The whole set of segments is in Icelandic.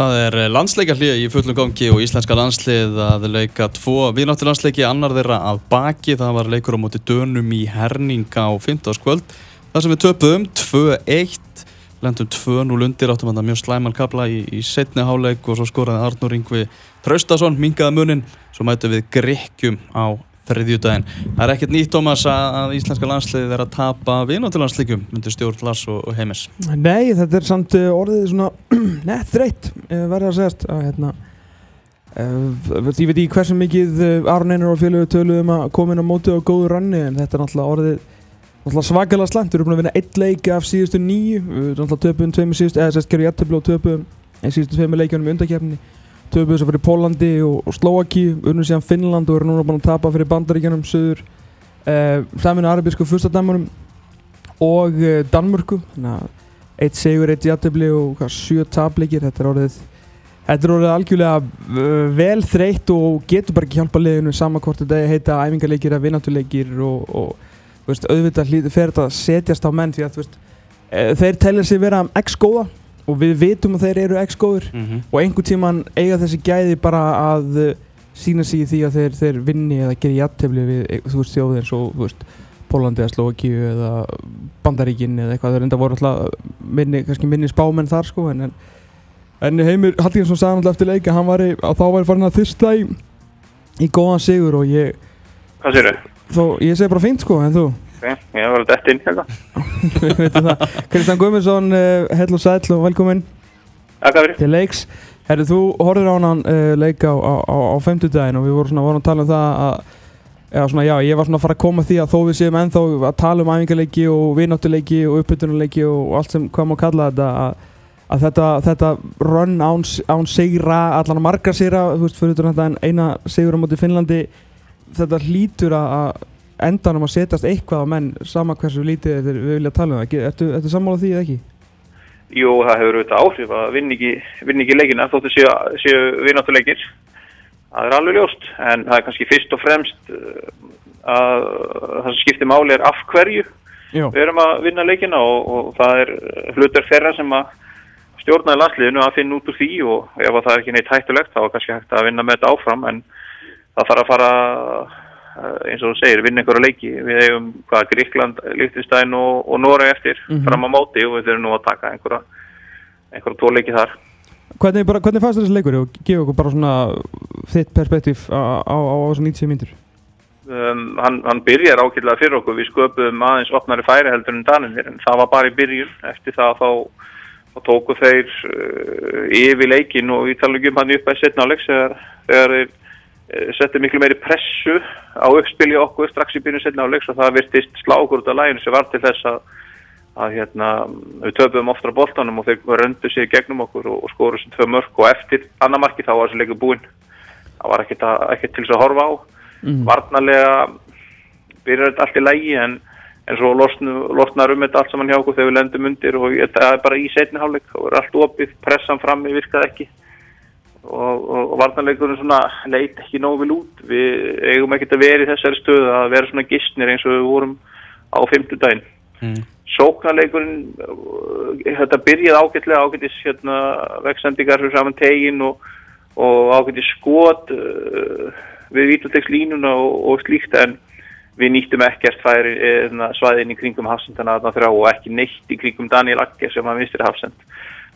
Það er landsleikarlið í fullum gangi og íslenska landslið að leika tvo viðnáttu landsleiki, annar þeirra að baki. Það var leikur á móti dönum í herninga á 15. skvöld. Það sem við töpuðum 2-1, lendum 2-0 undir, áttum að það mjög slæmal kapla í, í setni háleik og svo skoraði Arnur Ingvi Traustason, mingaða munin, svo mætu við Grekkjum á þriðjúdæðin. Það er ekkert nýtt Thomas að íslenska landsliðið er að tapa viðnáttilandsleikum myndir stjórn Lars og, og Heimis. Nei, þetta er samt uh, orðið svona nett þreytt, uh, verður að segjast að hérna uh, ég veit ekki hversu mikið Aron Einar og fjöluðu töluðum að koma inn á móti og góðu ranni en þetta er náttúrulega orðið náttúrulega svakalega slæmt, við erum búin að vinna eitt leik af síðustu nýju, við erum náttúrulega töpuðum tveimur síðustu, eða sérst gerur jættabli og töpuðum síðustu tveimur leikjónum í undakefni töfum þess að fyrir Pólandi og, Slovaki unnum síðan Finnland og eru núna búin að tapa fyrir Bandaríkjanum, Suður eh, saminu arabísku fyrstadæmurum og eh, Danmörku. Eitt segur, eitt jættibli og sjö tapleikir þetta er orðið Þetta er orðið algjörlega uh, vel þreytt og getur bara ekki hjálpa liðinu samankort þetta heita æfingarleikir eða vinnatuleikir og, og veist, auðvitað fer þetta að setjast á menn því að veist, e, þeir telja sig vera x-góða og við vitum að þeir eru x-góður mm -hmm. og einhvern tíman eiga þessi gæði bara að uh, sína sig í því að þeir, þeir vinni eða gerir jættefli við eh, þú veist þjóðir eins og veist, Pólandi eða Slovakíu eða Bandaríkin eða eitthvað er enda voru alltaf minni, minni spámenn þar sko en, en Heimir Hallgrímsson sagði alltaf eftir leika hann var í, að þá var farin að þyrsta í, í góðan sigur og ég Hvað sér þau? Ég segi bara fint sko en þú? Ok, ég var alveg dætt inn hérna. Kristján Guðmundsson, uh, hell og sæl og velkomin til leiks. Herru, þú horfður á hann uh, leik á, á, á 50 daginn og við vorum, svona, vorum að tala um það að Já, svona, já, ég var svona að fara að koma því að þó við séum ennþá að tala um æfingarleiki og vinnáttuleiki og uppbytunuleiki og allt sem hvað maður kalla þetta að, að þetta, þetta run án, án sigra, allan margar sigra þú veist, fyrir þetta eina sigur á móti Finnlandi þetta hlýtur að endanum að setjast eitthvað á menn sama hversu lítið við vilja tala um það Ertu, ertu sammálað því eða ekki? Jú, það hefur auðvitað áhrif að vinna ekki, ekki leikina þóttu séu, séu vinnáttuleikir það er alveg ljóst en það er kannski fyrst og fremst uh, að það sem skiptir máli er af hverju Jó. við erum að vinna leikina og, og það er hlutur þeirra sem að stjórnaði landsliðinu að finna út úr því og ef það er ekki neitt hættulegt þá er kannski hægt að vinna með þetta áfram en það þarf að fara Eh, eins og þú segir, vinna einhverja leiki. Við hefum hvað Gríkland, Líktinstæn og, og Nóra eftir mm -hmm. fram á móti og við þurfum nú að taka einhverja einhverja tvo leiki þar. Hvernig, bara, hvernig fannst þessi leikur? Og gefa okkur bara svona þitt perspektíf á, á, á þessu 90 myndur? Um, hann, hann byrjar ákveðlega fyrir okkur. Við sköpum aðeins opnari færi heldur en Danir en það var bara í byrjun. Eftir það þá, þá tóku þeir uh, yfir leikin og við talum ekki um hann upp að setna á leiks þegar þeir Eh, setti miklu meiri pressu á uppspili okkur strax í byrjun setna á leiks og það virtist slá okkur út af læginu sem var til þess að, að hérna, við töfum ofta á boltanum og þeir röndu sig gegnum okkur og, og skoru sem tvö mörg og eftir annar marki þá var þessi leiku búinn. Það var ekkert, að, ekkert til þess að horfa á. Mm. varnarlega byrjar þetta allt í lægi en, en svo losnu, losnar um þetta allt saman hjá okkur þegar við lendum undir og það er bara í setni hálfleik og er allt opið, pressan fram í virkað ekki og, og, og varnarleikurinn svona leit ekki nógu vil út. Við eigum ekkert að vera í þessari stöðu að vera svona gistnir eins og við vorum á fymtudaginn mm. sóknarleikurinn uh, þetta byrjaði ágætlega ágættis hérna, vexendingar fyrir saman tegin og, og ágættis skot uh, við vítatekslínuna og slíkt en við nýttum ekkert færi eða svæðin í kringum hafsendana og ekki neitt í kringum Daniel Akke sem að mistir hafsend.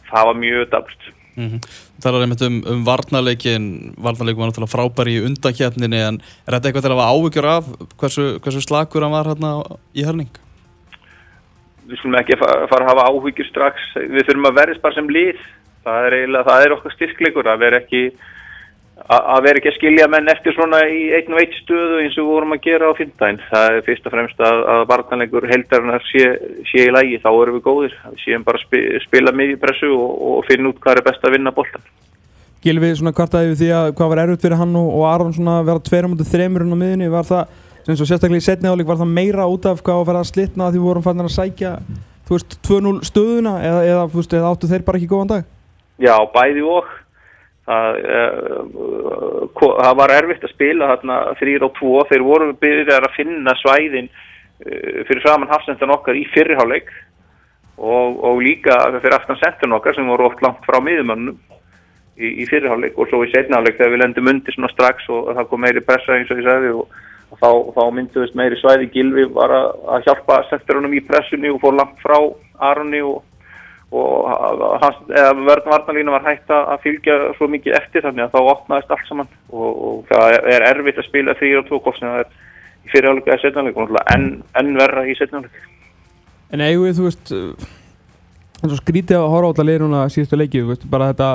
Það var mjög dabrst Mm -hmm. Það er einmitt um, um varnarleikin varnarleikin var náttúrulega frábær í undakjæfninni en er þetta eitthvað til að hafa ávíkjur af hversu, hversu slakur hann var hérna í hörning? Við skulum ekki fara að hafa ávíkjur strax við þurfum að verðist bara sem lið það er, eiginlega, það er okkar styrkleikur að vera ekki að vera ekki að skilja menn eftir svona í einn og eitt stöðu eins og vorum að gera á fyrndaginn. Það er fyrst og fremst að, að vartanleikur heldarinnar sé, sé í lægi, þá erum við góðir. Við séum bara að spila miðjupressu og, og finna út hvað er best að vinna bóltan. Gilvi, svona kvartaði við því að hvað var erfitt fyrir hann og, og Aron svona að vera tveira mútið þreymurinn á miðunni, var það, sem svo sérstaklega í setni áleik, var það meira út af hvað að vera að slitna því vorum fannin að sækja, þú veist, 2-0 stöðuna eða, eða, eða áttu þeir bara ekki góðan dag? Já, bæði og Það, uh, það var erfitt að spila þarna þrýr og tvo. Þeir voru byrjar að finna svæðin uh, fyrir framann hafsendan okkar í fyrriháleik og, og líka fyrir aftan sendan okkar sem voru oft langt frá miðumannum í, í fyrirháleik og svo í setniháleik þegar við lendum undir svona strax og það kom meiri pressa eins og ég sagði og, þá, þá mynduðist meiri svæði. Gilvi var að, hjálpa sektorunum í pressunni og fór langt frá Aronni og, og verðnvarnalínu var hægt að fylgja svo mikið eftir þannig að þá opnaðist allt saman og, og það er erfitt að spila því og tók sem það er í fyrirháleik eða setniháleik en, en verra í setniháleik En eigum við, þú veist en svo skrítið að horfa á leið núna síðustu leikið, veist, bara þetta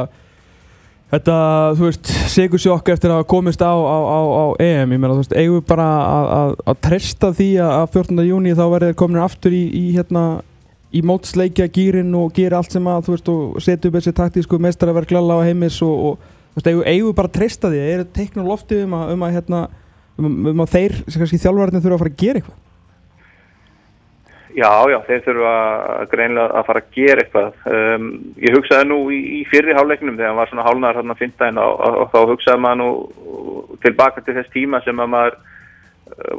þetta, þú veist, segur sjokk eftir að komist á, á, á, á EM ég meina, þú veist, eigum við bara að, að, að treysta því að 14. júni þá verður komin aftur í, í hérna í mótsleikja gýrin og gera allt sem að þú veist, og setja upp þessi taktísku mestrarverk lalla á heimis og, og þú veist, eigum bara að treysta því, er þetta teiknur loftið um að, um að hérna, um, um að þeir, þjálfvarnir þurfa að fara að gera eitthvað Já, já, þeir þurfa greinlega að fara að gera eitthvað. Um, ég hugsaði nú í, í fyrri hálfleiknum þegar hann var svona hálnaðar hérna að finna einn og, þá hugsaði maður nú tilbaka til þess tíma sem að maður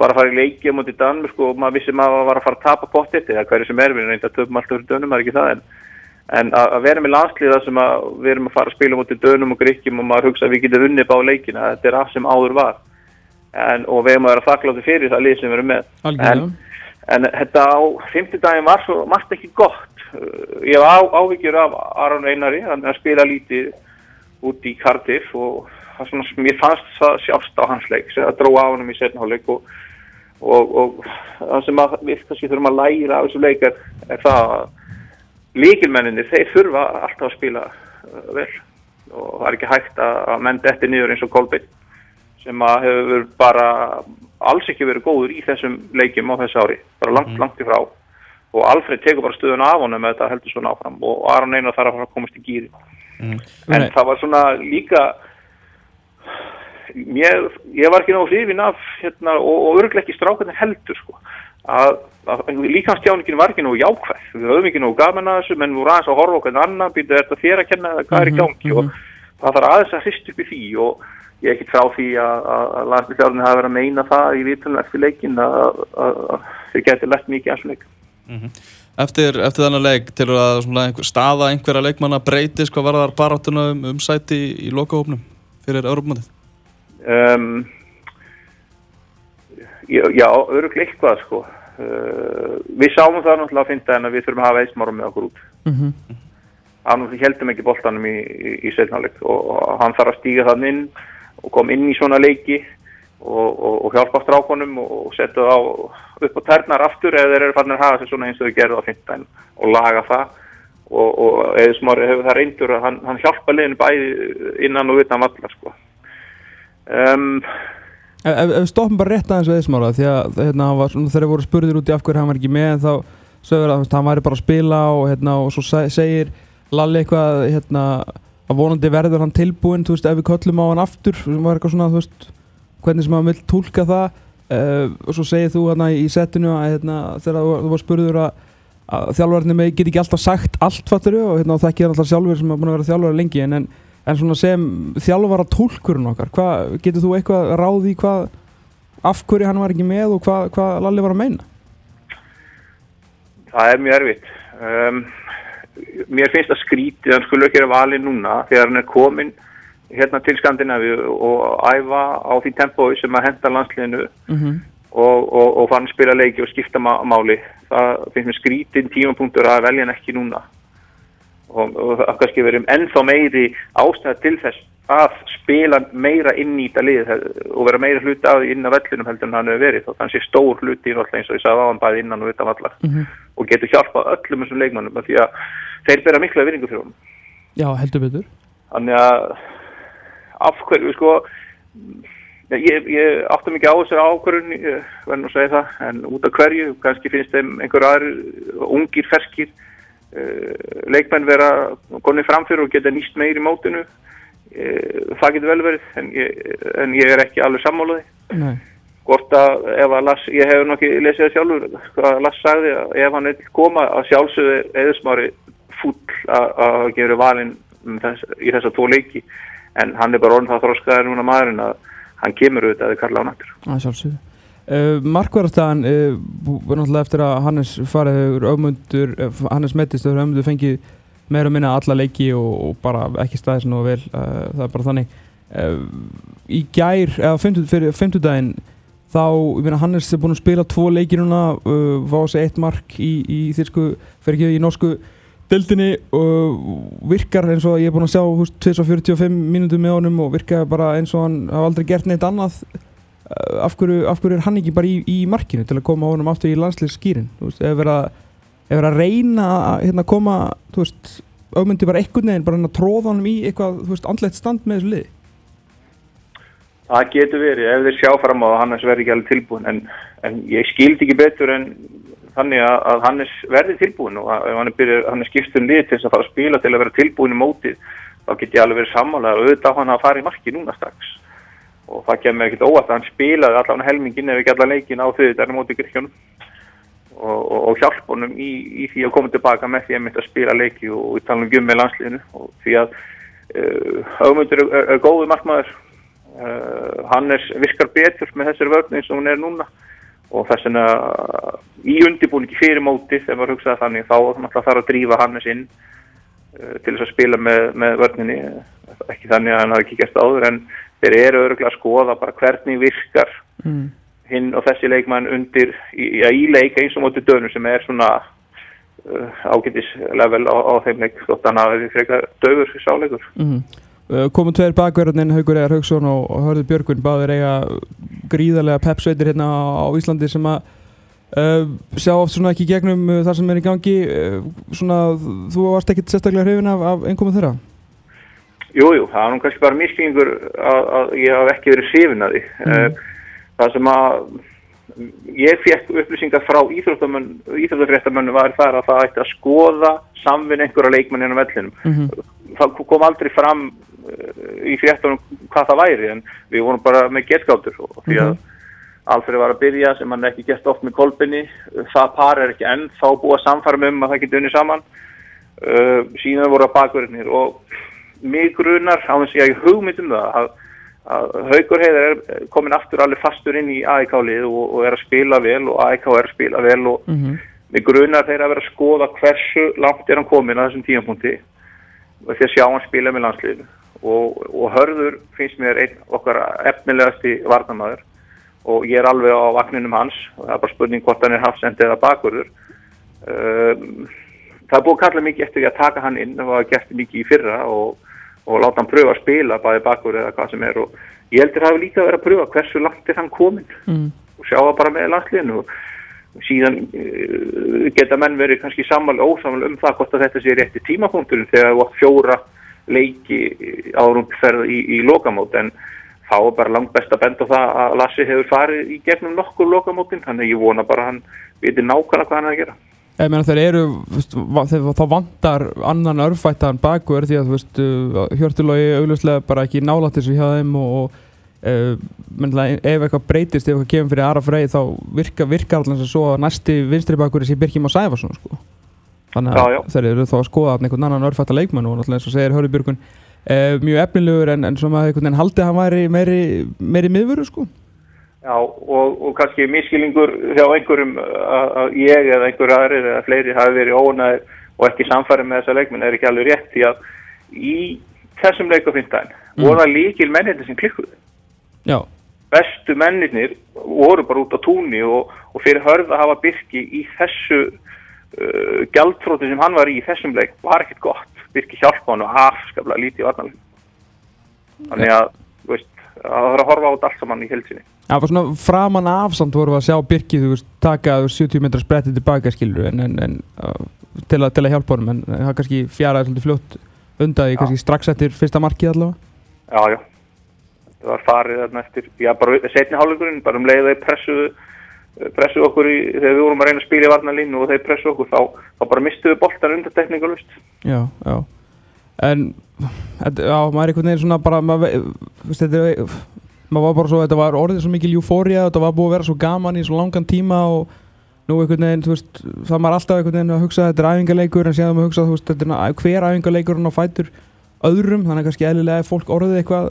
var að fara í leiki á móti Danmurk og maður vissi maður var að fara að tapa pottit eða hverju sem er, við reynda að töfum alltaf fyrir dönum, það er ekki það en, en að, að vera með landsliða sem að við erum að fara að spila móti dönum og gríkjum og maður hugsaði að við getum vunnið bá leikina, þetta er af sem áður var en, og við erum að vera þakklátti fyrir það lið sem við erum með. Algjörlega. En þetta á fymtudagin var svo margt ekki gott. Ég hef á, ávíkjur af Aron Einari, hann spila lítið út í Cardiff og svona, mér fannst það sjást á hans leik, það dróð á hann í setnháleik og, og, og það sem að, við kannski þurfum að læra af þessu leik er, er það að líkilmenninni, þeir þurfa alltaf að spila uh, vel og það er ekki hægt að, að menn detti niður eins og Kolbeinn sem að hefur bara alls ekki verið góður í þessum leikjum á þessu ári, bara langt, mm. langt í frá og Alfred tekur bara stuðun af honum með þetta heldur svona áfram og Aron Einar þarf að komast í gýri mm. en Nei. það var svona líka mér, ég var ekki náðu hrifin af hérna, og, og örglega ekki strákarnir heldur sko, að, að líkanstjáningin var ekki náðu jákvæð við höfum ekki náðu gaman að þessu menn voru aðeins að horfa okkur en annan býta þetta þér að kenna hvað er í gangi mm -hmm. og það þarf aðeins að hrist upp í því og ég er ekki frá því að, að landsbyrjafjörðin hafa verið að meina það í vitunum eftir leikin að, að þau getur lett mikið af þessu leik mm -hmm. Eftir, eftir þennan leik til að einhver, staða einhverja leikmanna breytist hvað var þar barátuna um, um sæti í, í lokahópnum fyrir Europamöndið? Um, já, öruglega eitthvað sko uh, við sáum það náttúrulega að finna en að við þurfum að hafa eismárum með okkur út mm -hmm. hann heldum ekki boltanum í, í, í setnáleik og, og hann þarf að stíga þann inn og kom inn í svona leiki og, og, og hjálpa strákonum og setja það upp á ternar aftur eða þeir eru fannir að hafa sér svona eins og þau gerðu á fintæn og laga það og, og eða smári hefur það reyndur að hann, hann hjálpa liðinu bæði innan og utan vallar sko. Um, Ef, við stoppum bara rétt aðeins við Eðsmára því að hérna, var, þegar við vorum spurðir út í af hverju hann var ekki með þá sögur að hann væri bara að spila og, hérna, og svo segir Lalli eitthvað hérna að vonandi verður hann tilbúin veist, ef við köllum á hann aftur svona, veist, hvernig sem hann vil tólka það. Uh, og svo segir þú í setinu að hérna, þegar þú, þú var spurður að, að þjálfverðinni með get ekki alltaf sagt allt fattur og það ekki er alltaf sjálfur sem er búin að vera þjálfverð lengi en, en, en svona sem þjálfvara tólkurinn okkar, hvað, getur þú eitthvað ráð í hvað, af hverju hann var ekki með og hvað, hvað Lalli var að meina? Það er mjög erfitt um, mér finnst að hann skulle ekki vera valið núna þegar hann er komin hérna til Skandinavi og æfa á því tempói sem að henda landsliðinu mm -hmm. og, og, og fann spila leiki og skipta máli það finnst mér skrítið tímapunktur að velja hann ekki núna og, og það kannski verið ennþá meiri ástæða til þess að spila meira inn í þetta lið og vera meira hluti af því inn á vellunum heldur en hann hefur verið þá sé stór hluti eins og ég sagði á hann bæði innan og utan vallar mm -hmm. og getur hjálpað öllum þessum leikmannum því að þeir bera mikla vinningu fyrir honum. Já, heldur betur. Þannig að af hverju, sko, ég, ég áttum ekki á þessari ákvörðun, verður nú að segja það, en út af hverju, kannski finnst þeim einhver aðri ungir, ferskir, leikmenn vera konið framfyrir og geta nýst meir í mótinu. Uh, það getur vel verið, en ég, en ég er ekki alveg sammálaði. Hvort að ef að Lass, ég hefur nokkið lesið það sjálfur, hvað Lass sagði að ef hann vil koma að sjálfsögðu eðusmári fúll að gera valin þess, í þessa tvo leiki en hann er bara orðin það þróskaðar núna maðurinn að hann kemur auðvitað að þið karla á nættur Það sjálfsögðu uh, Markvarastæðan uh, náttúrulega eftir að Hannes farið auðmundur, uh, Hannes mettist auðvundur fengið meira minna alla leiki og, og bara ekki staðis nú vel, uh, það er bara þannig. Í gær, eða 50, fyrir 50 daginn þá, ég meina Hannes er búin að spila tvo leiki núna, var þessi eitt mark í, í þýrsku, fyrir ekki í norsku deildinni og virkar eins og ég er búin að sjá húst 245 mínútur með honum og virkar bara eins og hann hafa aldrei gert neitt annað af hverju, af hverju er hann ekki bara í, í markinu til að koma honum aftur í landsleikskýrin eða vera, vera að reyna að hérna, koma augmyndi bara einhvern veginn bara að tróða honum í eitthvað veist, andlegt stand með þessu liði? Það getur verið ef þeir sjá fram á að Hannes verði ekki alveg tilbúin en, en ég skildi ekki betur en þannig að, að Hannes verði tilbúin og ef hann er, hann er skiptun lið til að fara að spila til að vera tilbúin í mótið þá get ég alveg verið sammálaður og auðvitað hann að fara í marki núna strax og það kemur ekkert óvægt að hann spilaði allavega helmingin ef ekki allavega leikin á þau þetta er mótið Gríkjónum og, og, og hjálp honum í, í því að koma tilbaka með því að mynda að spila leiki og við talum um gummi landsliðinu. Og því að uh, er, er góðu markmaður. Uh, hann er virkar betur með þessari vörn eins og hún er núna. Og þess vegna í undibúningi fyrir mótið þegar maður hugsaði þannig þá þarf að drífa Hannes inn uh, til þess að spila með, með vörninni. Ekki þannig að hann hafi ekki gert áður en þeir eru öruglega að skoða bara hvernig virkar mm. hinn og þessi leikmann undir í, í leik eins og mótið dönur sem er svona uh, ágættislevel á, á þeim leik þótt hann hafi frekar dögur sáleikur mm. uh, Komum tveir bakverðin Haugur Egar Haugsson og, og Hörður Björgun báðir eiga gríðarlega pepsveitir hérna á, á Íslandi sem að uh, sjá oft svona ekki gegnum uh, það sem er í gangi uh, svona þú varst ekkert sérstaklega hrifin af, af einhverjum þeirra Jújú, jú, það er nú kannski bara misklingur að, að ég haf ekki verið sifin að því. Mm. Það sem að ég fekk upplýsingar frá íþróttafréttamönnu var þar að það ætti að skoða samvinn einhverja leikmann á vellinum. Mm -hmm. Það kom aldrei fram í fréttunum hvað það væri en við vorum bara með getgáttur og því að mm -hmm. Alfred var að byrja sem hann ekki gett oft með kolbinni. Það par er ekki enn þá búið að samfara um að það geti unni saman. Uh, síðan voru að bakverðinir og mig grunar á þess að ég hugmyndum það að, að Haugur heiðar er komin aftur alveg fastur inn í AIK-lið og, og er að spila vel og AIK er að spila vel og mm -hmm. mig grunar þeir að vera að skoða hversu langt er hann komin að þessum tímapunkti. Og því að sjá hann spila með landsliðinu. Og, og Hörður finnst mér einn okkar efnilegasti varnamæður og ég er alveg á vagninum hans. Og það er bara spurning hvort hann er hafsend eða bakvörður um, það er búið að kalla mikið eftir að taka hann inn. Það var gert mikið í fyrra og og láta hann pröfa að spila bæði bakkur eða hvað sem er. Og ég heldur að það hefur líka verið að pröfa hversu langt er hann komin mm. og sjá það bara með landsliðinu. Og síðan uh, geta menn verið kannski sammáli ósammáli um það hvort að þetta sé rétti tímapunkturinn þegar það var fjóra leiki árumferð í, í lokamót. En þá er bara langt best að benda það að Lassi hefur farið í gegnum nokkur lokamótin þannig ég vona bara hann veitir nákvæmlega hvað hann er að gera þeir eru, veist, þá vantar annan örfættan bakverð því að uh, hjörtulógi augljóslega bara ekki nála til þessu hjá þeim og, og uh, ef eitthvað breytist, ef eitthvað kemur fyrir aðra freyð þá virka, virkar allans að svo að næsti vinstri bakverði sé Birkjum á Sæfarsson sko. þannig að já, já. þeir eru þá að skoða einhvern annan örfætta leikmann og náttúrulega eins og segir Hörður Björgun uh, mjög efnilegur en, en svona einhvern veginn haldið að hann væri meiri, meiri miðvöru sko Já, og, og kannski miskilingur hjá einhverjum að ég eða einhver aðrir eða fleiri hafi verið ónæðir og ekki samfærið með þessa leikminn er ekki alveg rétt því að í þessum leikafintæðin mm. voru það líkil mennir sem klikkuði. Já. Bestu mennirnir voru bara út á túnni og, og fyrir hörð að hafa Birki í þessu uh, gjaldfróti sem hann var í í þessum leik var ekkert gott. Birki hjálpa hann og afskaplega lítið varnalegin. Þannig að, veist, að það var að horfa á þetta allt saman í helsinni. Það var svona framan af samt voru að sjá Birkið, þú veist, taka 70 metrar sprettið tilbaka, skilur, en, en, en uh, til, að, til að hjálpa honum, en það kannski fjaraði svolítið fljótt undaði, kannski strax eftir fyrsta markið allavega? Já, já, það var farið þarna eftir, já, bara setni hálfleikurinn, bara um leiðið þeir pressuðu, pressuðu okkur í, þegar við vorum að reyna að spila í varnalínu og þeir pressuðu okkur, þá, þá bara mistuðu boltan undir tekníkulust. Já, já, en, já, maður er einhvern veginn svona bara, maður, þetta er maður var bara svo, þetta var orðið svo mikil eufória, þetta var búið að vera svo gaman í svo langan tíma og nú einhvern veginn, þú veist, það var alltaf einhvern veginn að hugsa að þetta er æfingarleikur en séðan maður hugsa, þú veist, þetta er hver æfingarleikur hann á fætur öðrum, þannig að kannski eðlilega fólk orðið eitthvað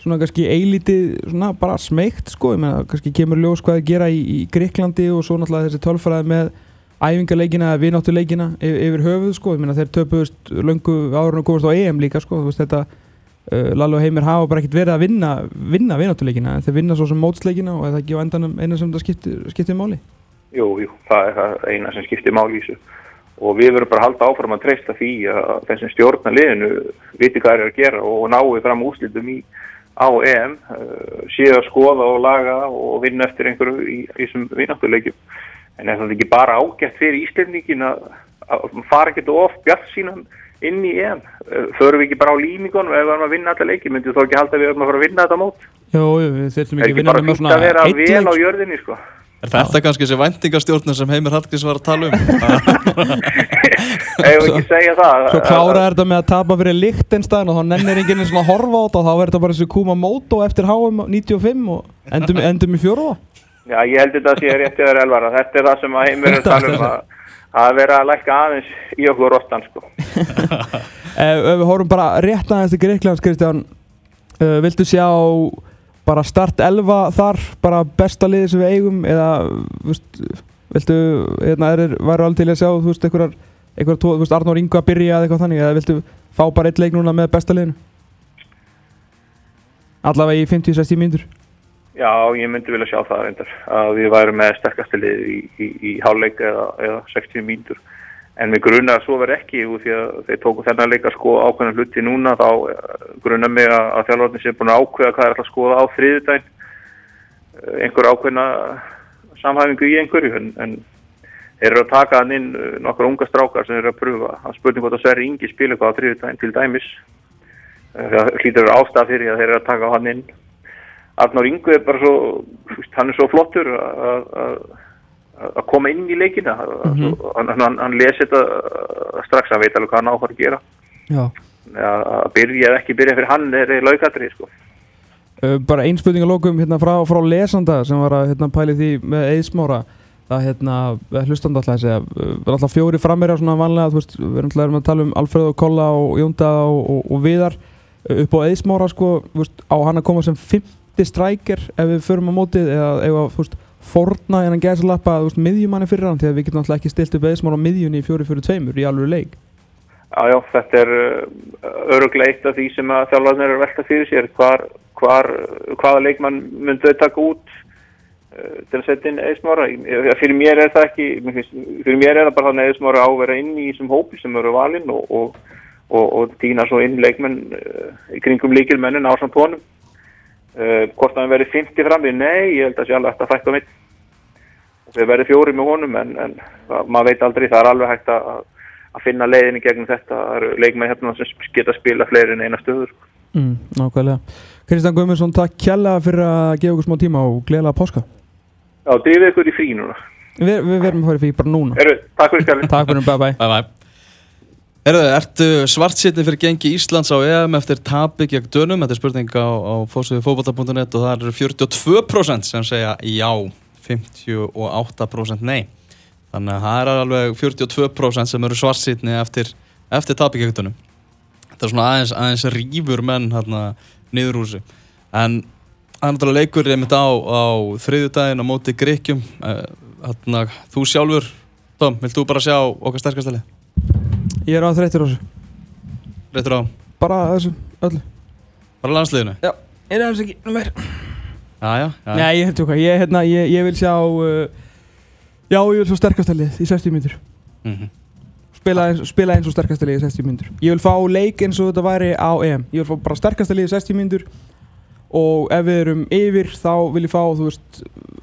svona kannski eilítið, svona bara smeykt sko, ég meina, kannski kemur ljós hvað að gera í, í Greiklandi og svo náttúrulega þessi tölfræði með æfingarleikina eða vináttuleikina yfir, höfuð sko, ég meina þeir töpuðust löngu árun og komast á EM líka sko, þú veist þetta Lalli og Heimir hafa bara ekkert verið að vinna vinna vináttuleikina, en þeir vinna svo sem mótsleikina og það ekki á endanum eina sem það skiptir, skiptir máli. Jú, jú, það er það eina sem skiptir máli í þessu og við verðum bara að halda áfram að treysta því að þessum stjórna liðinu viti hvað er að gera og náðu fram úslitum í á EM uh, séu að skoða og laga og vinna eftir einhverju í þessum vináttuleikjum en er það ekki bara ágætt fyrir Íslandingin að, að fara ekkert of bjart sínan inn í EM. Uh, förum við ekki bara á límingunum? Ef við erum að vinna alla leiki, myndum þú ekki halda við erum að fara að vinna þetta mót? Jú, jú, við þurfum er ekki að ekki vinna bara með svona að vera einn vel á jörðinni sko? Er þetta kannski þessi væntingastjórnum sem Heimir Hallgríms var að tala um? ef við ekki segja það? Svo klára þetta með að tapa fyrir Lichtenstein og þá nennir enginn eins og að horfa á þetta og þá verður þetta bara þessi Kuma Moto eftir HM 95 og endum, endum í fjóruða. Já, ég held þetta að sé rétt yfir elvar að þetta er það sem að heimur að tala um að, að vera að lækka aðeins í okkur rostan sko. Ef, ef við horfum bara rétt aðeins til Greiklands, Kristján, uh, viltu sjá bara start 11 þar, bara besta liði sem við eigum eða, veist, viltu, hérna, er, væru alveg til að sjá, þú veist, einhverjar, einhverjar, þú veist, Arnór Ingo að byrja eða eitthvað þannig, eða viltu fá bara eitt leik núna með besta liðinu? Allavega í 50-60 mínútur. Já, ég myndi vilja sjá það reyndar að við værum með sterkasti lið í, í, í hálfleik eða, eða 60 mínútur. En við grunna að svo verð ekki úr því að þeir tóku þennan leik að skoða ákveðna hluti núna þá grunna mig að, að þjálfarnir sé búin að ákveða hvað er alltaf skoða á þriðudaginn Eh, einhver ákveðna samhæfingu í einhverju en, en þeir eru að taka hann inn eh, nokkra unga strákar sem eru að pröfa. Að spurning hvort að Sverri Ingi spila eitthvað á þriðudaginn til dæmis. Eh, það hlýtur að vera ástæða fyrir að þeir eru að taka hann inn Arnór Ingu er bara svo hann er svo flottur að- að að koma inn í leikina mm Mhm. hann, hann, hann lesi þetta uh, strax hann veit alveg hvað hann áfara að gera að að byrja eða ekki byrja fyrir hann er laugatri sko. Bara ein spurning að lókum hérna frá, frá lesanda sem var að hérna, pæli því með Eðsmára það hérna, hlustandi alltaf að segja uh, við erum alltaf fjóri frammeira svona vanlega veist, við erum alltaf að tala um Alfreð og Kolla og Jónda og, og, og Viðar uh, upp á Eðsmára sko, veist, á hann að koma sem 50 strækir ef við förum á mótið eða að, þú veist, forna en hann gæsa lappa, þú veist, miðjumanni fyrir hann því að við getum alltaf ekki stilt upp Eðsmára á miðjunni í 4-4-2 í alveg leik. Já, já, þetta er uh, öruglega eitt af því sem að þjálfarnir eru að velta fyrir sér hvar, hvar, hvaða leikmann myndu þau taka út uh, til að setja inn eðsmára fyrir mér er það ekki fyrir mér er það bara þannig að eðsmára á að vera inn í þessum hópi sem eru valinn og, og, og, og dýna svo inn leikmenn uh, í kringum líkilmennin á samt honum uh, hvort að hann verið 50 frammi, nei, ég held að hægt að fækka mitt og þeir verið fjóri með honum en, en maður veit aldrei, það er alveg hægt að að finna leiðinni gegnum þetta. Það eru leikmenn hérna sem geta spila fleiri en eina stöður mm, Nákvæmlega. Kristján Guðmundsson, takk kjalla fyrir að gefa okkur smá tíma og gleðilega páska. Já, drifið ykkur í frí núna. Vi, Við verðum að fara í fí bara núna. Heru, Takk fyrir skallin Takk fyrir, bye bye Bye bye Erðu, ertu svartsýtni fyrir gengi Íslands á EM eftir tapi gegn dönum? Þetta er spurning á, á fórsöðu fókbalta.net og það eru 42% sem segja já, 58% nei. Þannig að það er alveg 42% sem eru svartsýtni eftir, eftir tapi gegn dönum. Þetta er svona aðeins, aðeins rýfur menn hérna niður úr sig. En það er náttúrulega leikur einmitt á, á þriðjudaginn á móti Gríkjum. Hérna, þú sjálfur, Tom, vilt þú bara sjá okkar sterkastælið? Ég er á þreytir á þessu. Réttur á? Bara þessu, öllu. Bara landsliðinu? Já, ég er aðeins ekki, meir Já, já, já. Nei, ég held okkur, ég, hérna, ég, ég vil sjá uh, Já, ég vil sjá sterkastalið í 60 mínútur. Mm spila, eins- spila eins og sterkastalið í 60 mínútur. Ég vil fá leik eins og þetta væri á EM. Ég vil fá bara sterkastalið í 60 mínútur Og ef við erum yfir þá vil ég fá, þú veist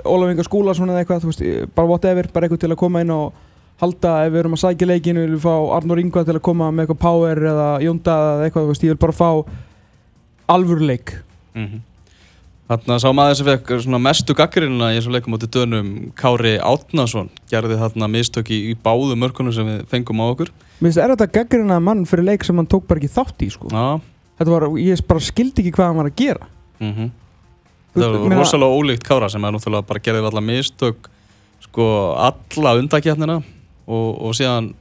Ólaf Inga Skúlason eða eitthvað, þú veist Bara whatever, bara eitthvað til að koma inn og halda ef við erum að sækja leikinu, við viljum fá Arnór Ingvar til að koma með eitthvað power eða Jónda eða eitthvað, ég vil bara fá alvöru leik -hmm. Þannig að sá maður sem fekk mestu gaggrínuna í þessum leikum átti dönum Kári Átnason gerði þarna mistök í, báðu mörkunum sem við fengum á okkur Mér finnst þetta gaggrina mann fyrir leik sem hann tók bara ekki þátt í sko. Já Þetta var, ég bara skildi ekki hvað hann var að gera mm -hmm. Það var rosalega ólíkt Kára sem er náttúrulega bara gerði alla mistök sko alla undakjarnina og, og síðan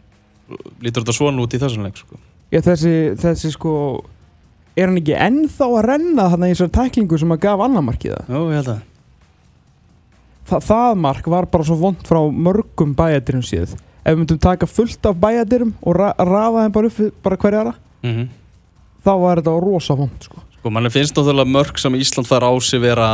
lítur þetta svona út í þessum leik sko. Ég, þessi, þessi sko Er hann ekki ennþá að renna þarna í þessar tæklingu sem að gaf annar markið það? Jó, ég held að Þa, það mark var bara svo vond frá mörgum bæjadirum síð ef við myndum taka fullt af bæjadyrum og ra rafa þeim bara upp bara hverja aðra mm þá var þetta rosa vond sko. Sko, mann finnst náttúrulega mörg sem Ísland fær á sig vera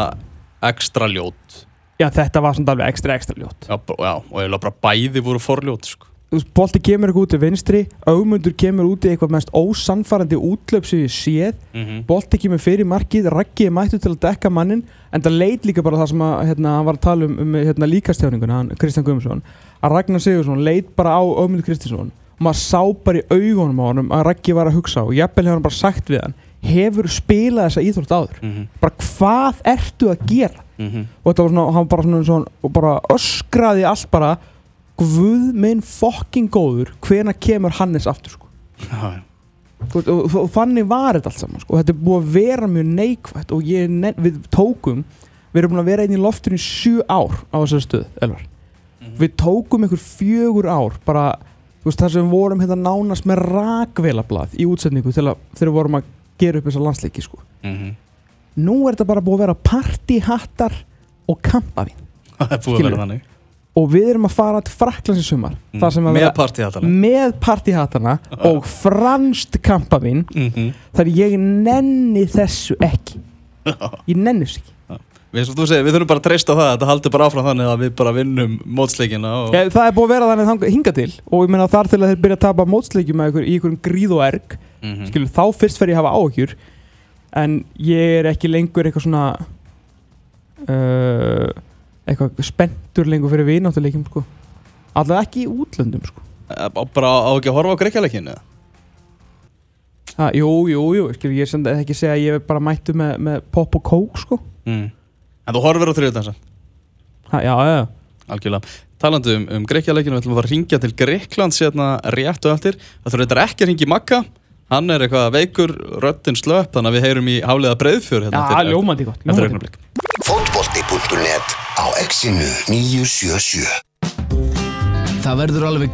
ekstra ljót já þetta var svona alveg ekstra ekstra ljót Já, já og eiginlega bara bæði voru forljót sko. Þú veist, bolti kemur eitthvað út í vinstri augmundur kemur út í eitthvað mest ósannfærandi útlöp sem ég séð mm -hmm. bolti kemur fyrir markið, raggið er mættu til að dekka mannin en það leit líka bara það sem að, hérna, hann var að tala um, um hérna, líkastjáningun, hann, Kristján Guðmundsson að Ragnar Sigursson leit bara á Ögmundur Kristinsson og maður sá bara í augunum á honum að raggið var að hugsa og jafnvel hefur hann bara sagt við hann hefur spilað þessa íþrótt áður Mm bara hvað ertu að gera -hmm. og þetta var svona, hann bara svona, svona og bara öskraði allt bara Guð minn fokking góður hvena kemur Hannes aftur sko já, já. og, og, og þannig var þetta allt saman sko. þetta er búið að vera mjög neikvægt og ég, ne- við tókum við erum búin að vera einn í loftinu í sjö ár á þessari stöð, Elvar Mhm. við tókum einhver fjögur ár bara, þú veist, þar sem við vorum hérna nánast með rakvélablað í útsetningu þegar við vorum að gera upp þessa landsleiki sko. Mm nú er þetta bara búið að vera partyhattar og að þannig. Og við erum að fara til Fraklands í sumar. Mm. að Með vera partíhattana með partyhattana og franskt kampavín. Mm -hmm. þar ég nenni þessu ekki. Ég nenni þessu ekki. Við, segir, við þurfum bara að treysta það Þetta haldur bara áfram þannig að við bara vinnum mótsleikina og... Ég, það er búið að vera þannig þangað- hingað til. Og ég meina þar til að þeir byrja að tapa mótsleikjum í einhverjum gríð og erg mm skilur, þá fyrst fer ég að hafa áhugjur en ég er ekki lengur eitthvað svona uh, eitthvað spenntur lengur fyrir vináttuleikjum sko. allavega ekki í útlöndum sko. Bara á ekki að horfa á greikjaleikinu ha, jú, jú, jú, skilur, ég er ekki að segja að ég er bara mættu með, með pop og kók sko. mm. En þú horfir á þriðutansa ha, já, já, já Algjörlega Talandi um, um greikjaleikinu, við ætlum að fara að ringja til Greikland sérna rétt og eftir Það þurfum þetta ekki að ringja í Magga Hann er eitthvað veikur, röddinn slöpp Þannig að við heyrum í háliða breiðfjör hérna Já, ljómandi gott Eftir ljómandi gott. augnablik Fótbolti.net á exinu 977 Það verður alveg